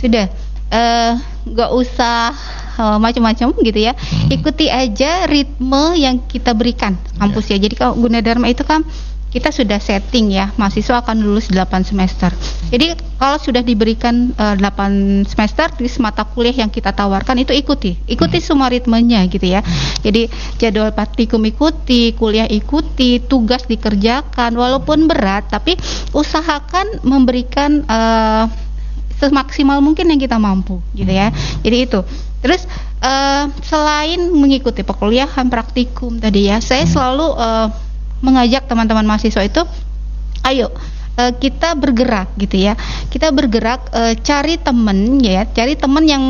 Sudah uh, nggak usah uh, macam-macam gitu ya. Hmm. Ikuti aja ritme yang kita berikan kampus yeah. ya. Jadi kalau Gunadarma itu kan kita sudah setting ya mahasiswa akan lulus 8 semester. Jadi kalau sudah diberikan uh, eh, 8 semester di mata kuliah yang kita tawarkan itu ikuti, ikuti hmm. semua ritmenya gitu ya. Jadi jadwal praktikum ikuti, kuliah ikuti, tugas dikerjakan walaupun berat tapi usahakan memberikan uh, semaksimal mungkin yang kita mampu gitu ya. Jadi itu. Terus uh, selain mengikuti perkuliahan praktikum tadi ya, saya hmm. selalu uh, mengajak teman-teman mahasiswa itu ayo uh, kita bergerak gitu ya kita bergerak uh, cari temen ya cari temen yang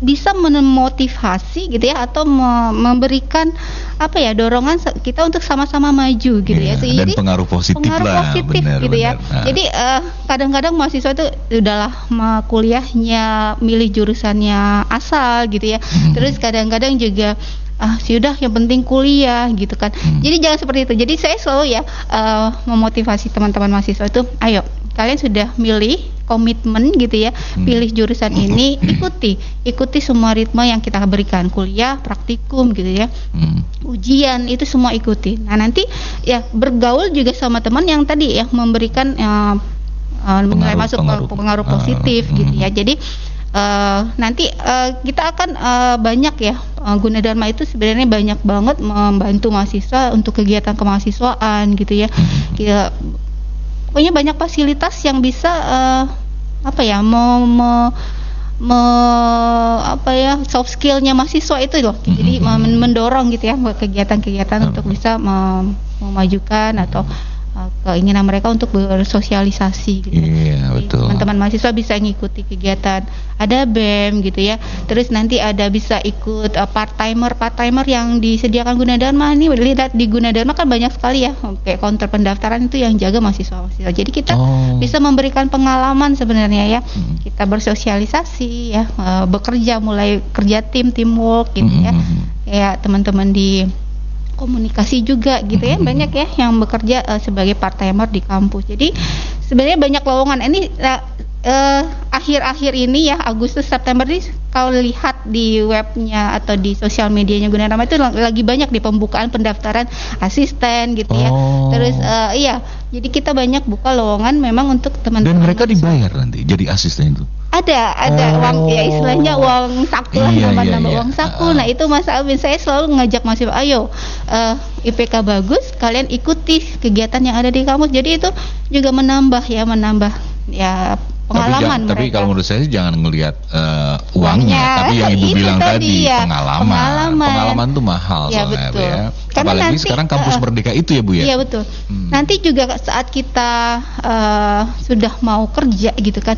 bisa memotivasi gitu ya atau me memberikan apa ya dorongan kita untuk sama-sama maju gitu yeah, ya. Jadi, dan pengaruh positif pengaruh lah, positif bener, gitu ya. bener. ya. Nah. Jadi uh, kadang-kadang mahasiswa itu udahlah kuliahnya milih jurusannya asal gitu ya. Hmm. Terus kadang-kadang juga ah sudah yang penting kuliah gitu kan hmm. jadi jangan seperti itu jadi saya selalu ya uh, memotivasi teman-teman mahasiswa itu ayo kalian sudah milih komitmen gitu ya hmm. pilih jurusan ini ikuti. Ikuti semua ritme yang kita berikan. Kuliah praktikum gitu ya. Hmm. ujian itu semua ikuti. Nah nanti ya bergaul juga sama teman yang tadi ya memberikan uh, uh, pengaruh, masuk pengaruh, pengaruh positif uh, gitu ya. Jadi uh, nanti uh, kita akan uh, banyak ya uh, Gunadarma itu sebenarnya banyak banget membantu mahasiswa untuk kegiatan kemahasiswaan gitu ya. Kita pokoknya banyak fasilitas yang bisa uh, apa ya mau me, me, apa ya soft skillnya mahasiswa itu loh. Jadi mendorong gitu ya kegiatan-kegiatan untuk bisa memajukan atau keinginan mereka untuk bersosialisasi gitu. Iya, betul. Teman-teman mahasiswa bisa mengikuti kegiatan ada BEM gitu ya. Terus nanti ada bisa ikut uh, part timer part timer yang disediakan Gunadarma ini lihat di Gunadarma kan banyak sekali ya kayak counter pendaftaran itu yang jaga mahasiswa-mahasiswa. Jadi kita oh. bisa memberikan pengalaman sebenarnya ya. Hmm. Kita bersosialisasi ya, uh, bekerja mulai kerja tim teamwork gitu ya. hmm. ya. Kayak teman-teman di komunikasi juga gitu ya banyak ya yang bekerja uh, sebagai part timer di kampus jadi sebenarnya banyak lowongan ini uh, akhir-akhir ini ya Agustus September ini kalau lihat di webnya atau di sosial medianya Gunadarma itu lagi banyak di pembukaan pendaftaran asisten gitu ya. Oh. Terus uh, iya, jadi kita banyak buka lowongan memang untuk teman-teman. Dan mereka dibayar nanti jadi asisten itu. Ada, ada oh. uang ya istilahnya uang saku lah iya, nama-nama iya, iya. uang saku. Uh. Nah, itu Mas Alvin saya selalu ngajak mahasiswa, ayo uh, IPK bagus, kalian ikuti kegiatan yang ada di kampus. Jadi itu juga menambah ya, menambah ya pengalaman tapi, tapi kalau menurut saya sih jangan ngelihat uh, uangnya, uangnya, tapi yang ibu bilang tadi, ya, pengalaman. pengalaman pengalaman tuh mahal ya, soalnya betul. ya Karena apalagi nanti, sekarang kampus uh, merdeka itu ya bu ya iya betul hmm. nanti juga saat kita uh, sudah mau kerja gitu kan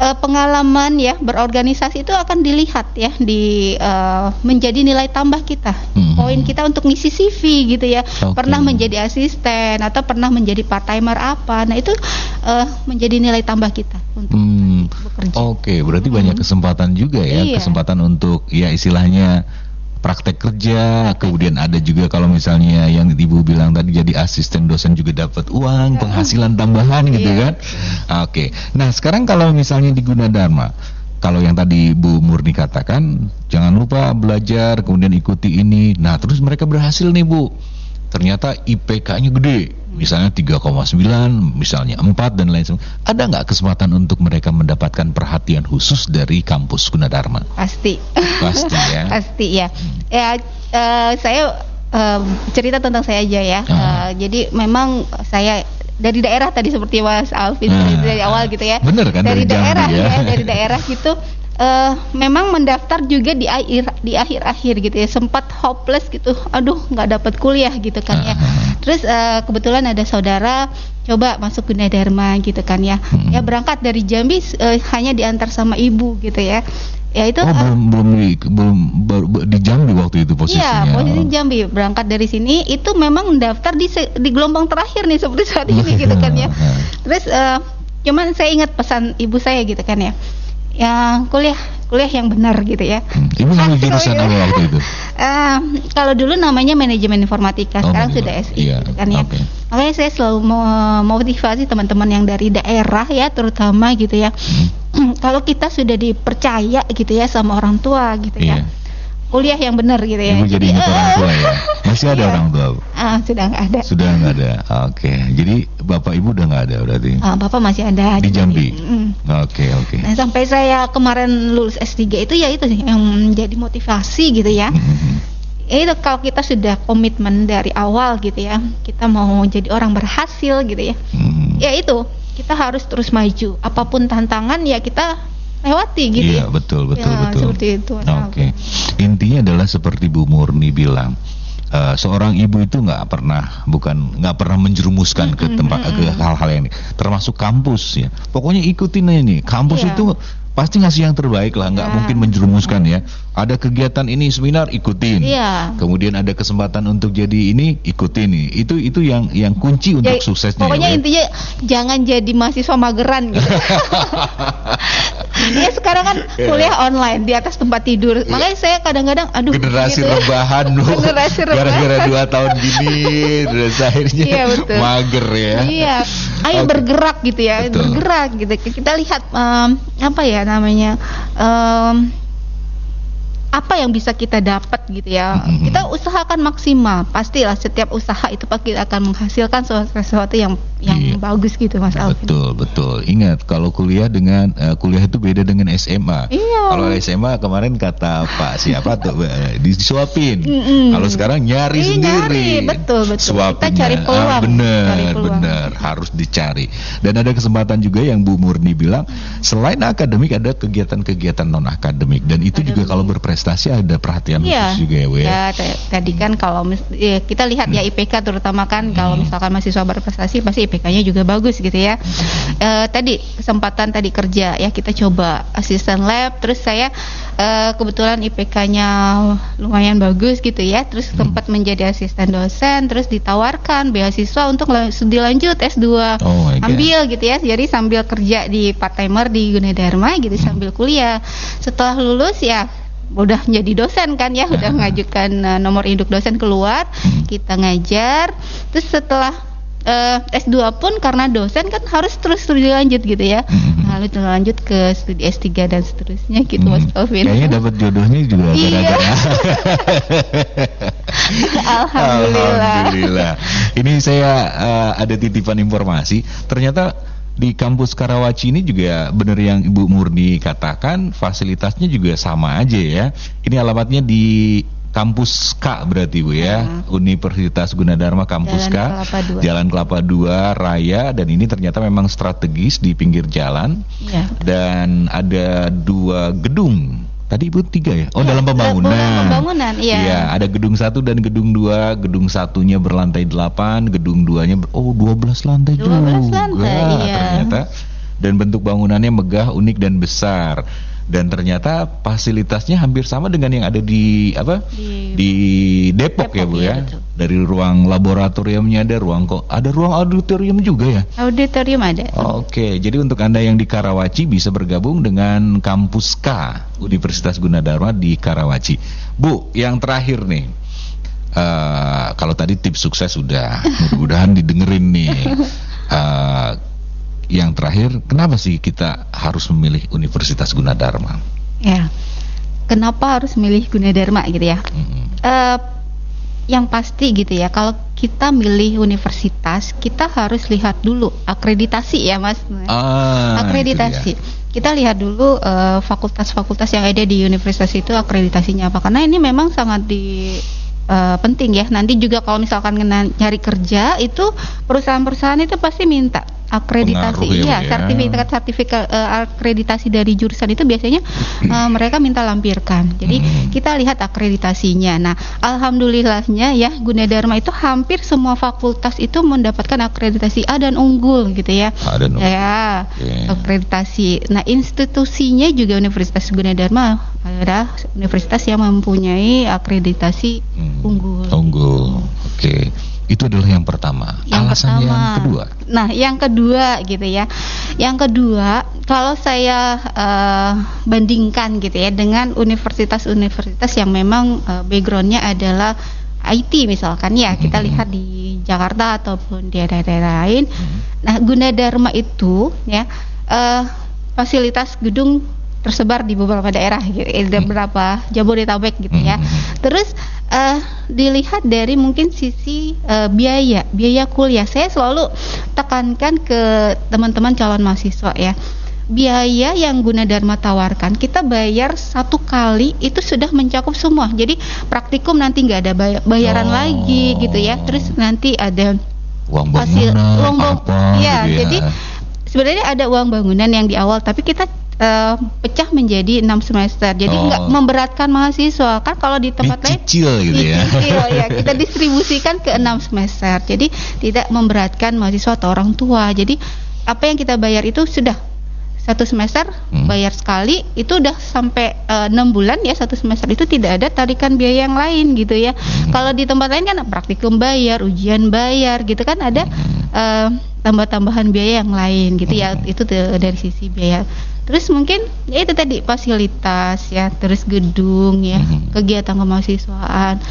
uh, pengalaman ya berorganisasi itu akan dilihat ya di uh, menjadi nilai tambah kita hmm. poin kita untuk ngisi CV gitu ya okay. pernah menjadi asisten atau pernah menjadi part timer apa nah itu uh, menjadi nilai tambah kita untuk hmm. bekerja. Oke okay, berarti hmm. banyak kesempatan juga ya iya. kesempatan untuk ya istilahnya praktek kerja, kemudian ada juga kalau misalnya yang ibu bilang tadi jadi asisten dosen juga dapat uang, penghasilan tambahan gitu iya. kan. Oke. Nah, sekarang kalau misalnya di Gunadarma, kalau yang tadi Bu Murni katakan, jangan lupa belajar, kemudian ikuti ini. Nah, terus mereka berhasil nih, Bu. Ternyata IPK-nya gede misalnya 3,9, misalnya 4 dan lain sebagainya. Ada nggak kesempatan untuk mereka mendapatkan perhatian khusus dari kampus Gunadarma? Pasti. Pasti ya. Pasti ya. Hmm. Ya uh, saya uh, cerita tentang saya aja ya. Uh. Uh, jadi memang saya dari daerah tadi seperti Mas Alvin uh, dari awal gitu ya. Bener kan dari, dari daerah ya. ya, dari daerah gitu uh, memang mendaftar juga di akhir di akhir-akhir gitu ya. Sempat hopeless gitu. Aduh nggak dapat kuliah gitu kan ya. Terus uh, kebetulan ada saudara coba masuk Gunadarma gitu kan ya. Hmm. ya berangkat dari Jambi uh, hanya diantar sama ibu gitu ya. Ya itu oh, belum belum di, belum baru, di Jambi waktu itu posisinya. iya posisi Jambi. Berangkat dari sini itu memang daftar di di gelombang terakhir nih seperti saat ini gitu kan ya. terus uh, cuman saya ingat pesan ibu saya gitu kan ya ya kuliah kuliah yang benar gitu ya. Hmm. Ibu ngambil jurusan apa waktu itu? Uh, kalau dulu namanya manajemen informatika, oh, sekarang sudah SI iya, gitu kan ya. Okay. Makanya saya selalu memotivasi teman-teman yang dari daerah ya, terutama gitu ya. Hmm. kalau kita sudah dipercaya gitu ya sama orang tua gitu ya. iya. ya kuliah yang benar gitu ya. Ibu jadi ingat orang tua ya. Masih ada iya. orang tua? Ah, sudah nggak ada. Sudah nggak ada. Oke. Okay. Jadi bapak ibu udah nggak ada berarti? Ah, bapak masih ada di Jambi. Oke mm. oke. Okay, okay. Nah sampai saya kemarin lulus S3 itu ya itu yang menjadi motivasi gitu ya. Mm-hmm. Ya itu kalau kita sudah komitmen dari awal gitu ya, kita mau jadi orang berhasil gitu ya. Mm. Ya itu kita harus terus maju. Apa pun tantangan ya kita lewati gitu iya, ya. betul betul ya, betul. Seperti itu. Oke. Okay. Intinya adalah seperti Bu Murni bilang. Uh, seorang ibu itu nggak pernah bukan nggak pernah menjerumuskan ke tempat ke hal-hal yang ini termasuk kampus ya pokoknya ikutin aja nih kampus yeah. itu pasti ngasih yang terbaik lah, nggak ya. mungkin menjerumuskan ya. Ada kegiatan ini seminar ikutin. Ya. Kemudian ada kesempatan untuk jadi ini ikutin nih. Itu itu yang yang kunci ya, untuk suksesnya. Pokoknya ya, intinya jangan jadi mahasiswa mageran gitu. ya sekarang kan iya. kuliah online di atas tempat tidur. Iya. Makanya saya kadang-kadang aduh generasi gitu. rebahan loh. generasi rebahan. Gara-gara dua tahun gini terus akhirnya iya, betul. mager ya. Iya. Ayo okay. bergerak gitu ya, betul. bergerak gitu. Kita lihat um, apa ya namanya um, apa yang bisa kita dapat gitu ya. Mm-hmm. Kita usahakan maksimal. Pastilah setiap usaha itu pasti akan menghasilkan sesuatu yang yang iya. bagus gitu Mas Alvin. Betul, betul. Ingat kalau kuliah dengan uh, kuliah itu beda dengan SMA. Iya. Kalau SMA kemarin kata Pak siapa tuh eh, disuapin. Mm-hmm. Kalau sekarang nyari iya, sendiri. Nyari. Betul, betul. Suapinnya. Kita cari peluang. Ah, bener, bener. Harus dicari. Dan ada kesempatan juga yang Bu Murni bilang selain akademik ada kegiatan-kegiatan non akademik dan itu Akademik. juga kalau berprestasi prestasi ada perhatian iya. khusus juga ya, Bu ya. ya tadi kan kalau ya, kita lihat ya hmm. IPK terutama kan hmm. kalau misalkan mahasiswa berprestasi pasti IPK-nya juga bagus gitu ya. Hmm. E, tadi kesempatan tadi kerja ya kita coba asisten lab terus saya e, kebetulan IPK-nya lumayan bagus gitu ya. Terus hmm. sempat menjadi asisten dosen terus ditawarkan beasiswa untuk dilanjut S2. Oh ambil gitu ya. Jadi sambil kerja di part timer di Gunadarma gitu hmm. sambil kuliah. Setelah lulus ya udah menjadi dosen kan ya udah mengajukan uh, nomor induk dosen keluar hmm. kita ngajar. Terus setelah uh, S2 pun karena dosen kan harus terus studi lanjut gitu ya. Hmm. lalu lanjut ke studi S3 dan seterusnya gitu Mas Alvin kayaknya dapat jodohnya juga iya. gara-gara. Alhamdulillah. Alhamdulillah. Ini saya uh, ada titipan informasi. Ternyata di kampus Karawaci ini juga benar yang Ibu Murni katakan fasilitasnya juga sama aja ya. Ini alamatnya di kampus K berarti Bu ya. Uh. Universitas Gunadarma kampus Jalan K. Kelapa Jalan Kelapa 2 Raya dan ini ternyata memang strategis di pinggir jalan. Ya. Dan ada dua gedung Tadi ibu tiga ya? Oh ya, dalam pembangunan. Dalam pembangunan, iya. Iya, ada gedung satu dan gedung dua. Gedung satunya berlantai delapan, gedung duanya ber oh dua belas lantai 12 juga. lantai, iya. Ternyata dan bentuk bangunannya megah, unik dan besar dan ternyata fasilitasnya hampir sama dengan yang ada di apa di, di Depok, Depok ya bu ya, ya dari ruang laboratoriumnya ada ruang kok ada ruang auditorium juga ya? Auditorium ada. Oke jadi untuk anda yang di Karawaci bisa bergabung dengan kampus K Universitas Gunadarma di Karawaci. Bu yang terakhir nih. Uh, kalau tadi tips sukses sudah. Mudah-mudahan didengerin nih. Uh, yang terakhir, kenapa sih kita harus memilih Universitas Gunadarma? Ya, kenapa harus memilih Gunadarma gitu ya? Mm-hmm. Uh, yang pasti gitu ya, kalau kita milih universitas, kita harus lihat dulu akreditasi ya, Mas. Ah, akreditasi. Kita lihat dulu eh, fakultas-fakultas yang ada di universitas itu akreditasinya apa? Karena ini memang sangat di uh, penting ya. Nanti juga kalau misalkan nyari kerja itu perusahaan-perusahaan itu pasti minta akreditasi ya, iya sertifikat sertifikat uh, akreditasi dari jurusan itu biasanya uh, mereka minta lampirkan jadi hmm. kita lihat akreditasinya nah alhamdulillahnya ya Gunadarma itu hampir semua fakultas itu mendapatkan akreditasi A dan unggul gitu ya A dan unggul ya okay. akreditasi nah institusinya juga Universitas Gunadarma adalah universitas yang mempunyai akreditasi hmm. unggul unggul oke okay. Itu adalah yang pertama. Yang Alasan pertama. yang kedua. Nah, yang kedua gitu ya. Yang kedua, kalau saya uh, bandingkan gitu ya dengan universitas-universitas yang memang uh, backgroundnya adalah IT misalkan ya, kita hmm. lihat di Jakarta ataupun di daerah-daerah lain. Hmm. Nah, Gunadarma itu ya uh, fasilitas gedung tersebar di beberapa daerah gitu, di hmm. beberapa Jabodetabek gitu ya. Hmm. Terus uh, dilihat dari mungkin sisi uh, biaya, biaya kuliah. Saya selalu tekankan ke teman-teman calon mahasiswa ya. Biaya yang guna Dharma tawarkan kita bayar satu kali itu sudah mencakup semua. Jadi praktikum nanti nggak ada bayaran oh. lagi gitu ya. Terus nanti ada uang bangunan, hasil uang apa, ya, gitu ya. Jadi sebenarnya ada uang bangunan yang di awal, tapi kita uh, pecah menjadi enam semester. Jadi oh. nggak memberatkan mahasiswa. Kan kalau di tempat lain kecil gitu ya. Ya. Kita distribusikan ke enam semester. Jadi tidak memberatkan mahasiswa atau orang tua. Jadi apa yang kita bayar itu sudah satu semester hmm. bayar sekali itu udah sampai eh, enam bulan ya satu semester itu tidak ada tarikan biaya yang lain gitu ya hmm. kalau di tempat lain kan praktikum bayar ujian bayar gitu kan ada hmm. uh, tambah-tambahan biaya yang lain gitu ya hmm. itu dari sisi biaya Terus mungkin ya itu tadi fasilitas ya, terus gedung ya, hmm. kegiatan kemahasiswaan.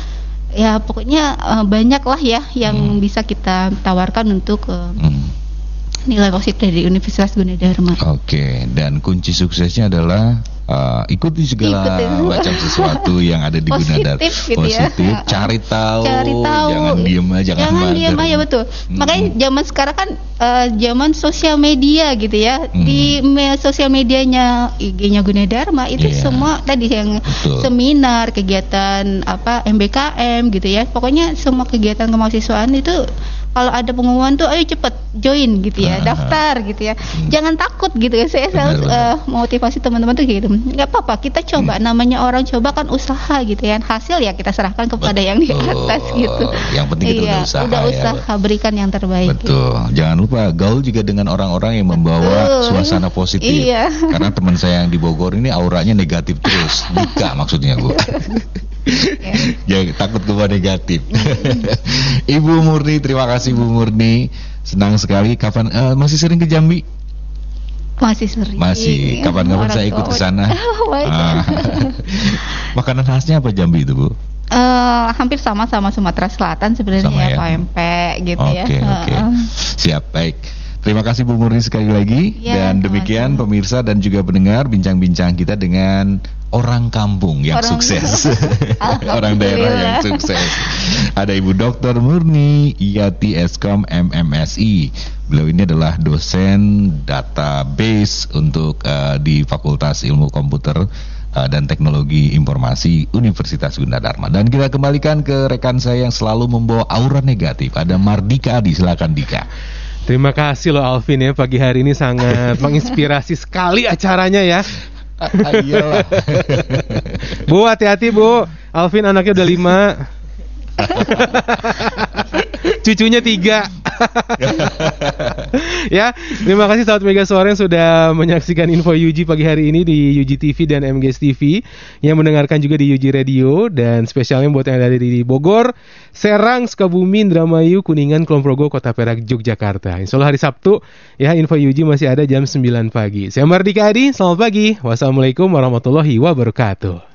Ya pokoknya uh, banyak lah ya yang hmm. bisa kita tawarkan untuk uh, hmm. nilai positif dari Universitas Gunadarma. Oke, okay. dan kunci suksesnya adalah uh, ikuti segala ikuti. macam sesuatu yang ada di Gunadar gitu positif ya. cari tahu cari tahu jangan diem aja jangan, jangan diem aja betul hmm. makanya zaman sekarang kan uh, zaman sosial media gitu ya hmm. di me sosial medianya IG-nya Gunadarma itu yeah. semua tadi yang betul. seminar kegiatan apa MBKM gitu ya pokoknya semua kegiatan kemahasiswaan itu kalau ada pengumuman tuh ayo cepet join gitu ya, uh, daftar gitu ya. Hmm. Jangan takut gitu ya. Saya selalu uh, motivasi teman-teman tuh gitu. nggak apa-apa, kita coba hmm. namanya orang coba kan usaha gitu ya. Hasil ya kita serahkan kepada Betul. yang di atas gitu. Yang penting kita iya, udah usaha. Udah usaha ya. berikan yang terbaik. Betul. Gitu. Jangan lupa gaul juga dengan orang-orang yang membawa Betul. suasana positif. Iya. Karena teman saya yang di Bogor ini auranya negatif terus. Dika maksudnya gue. Jangan takut keluar negatif. Ibu Murni, terima kasih Ibu Murni. Senang sekali. Kapan uh, masih sering ke Jambi? Masih sering. Masih. Kapan-kapan saya ikut ke sana. ah. Makanan khasnya apa Jambi itu, Bu? Uh, hampir sama sama Sumatera Selatan sebenarnya ya, ya, pempek gitu okay, ya. Oke, okay. uh. Siap, baik. Terima kasih Bu Murni sekali lagi ya, dan demikian pemirsa dan juga pendengar bincang-bincang kita dengan orang kampung yang orang sukses. orang daerah yang sukses. Ada Ibu Dr. Murni Yati Eskom MMSI. Beliau ini adalah dosen database untuk uh, di Fakultas Ilmu Komputer uh, dan Teknologi Informasi Universitas Gunadarma. Dan kita kembalikan ke rekan saya yang selalu membawa aura negatif. Ada Mardika Adi, silakan Dika. Terima kasih loh Alvin ya pagi hari ini sangat menginspirasi sekali acaranya ya. Iyalah. bu hati-hati bu, Alvin anaknya udah lima. Cucunya tiga. ya, terima kasih sahabat Mega Suara yang sudah menyaksikan info Yuji pagi hari ini di Yuji TV dan MGS TV yang mendengarkan juga di Yuji Radio dan spesialnya buat yang ada di Bogor, Serang, Sukabumi, Indramayu, Kuningan, Kulonprogo, Kota Perak, Yogyakarta. Insya Allah hari Sabtu ya info Yuji masih ada jam 9 pagi. Saya Mardika Adi, selamat pagi. Wassalamualaikum warahmatullahi wabarakatuh.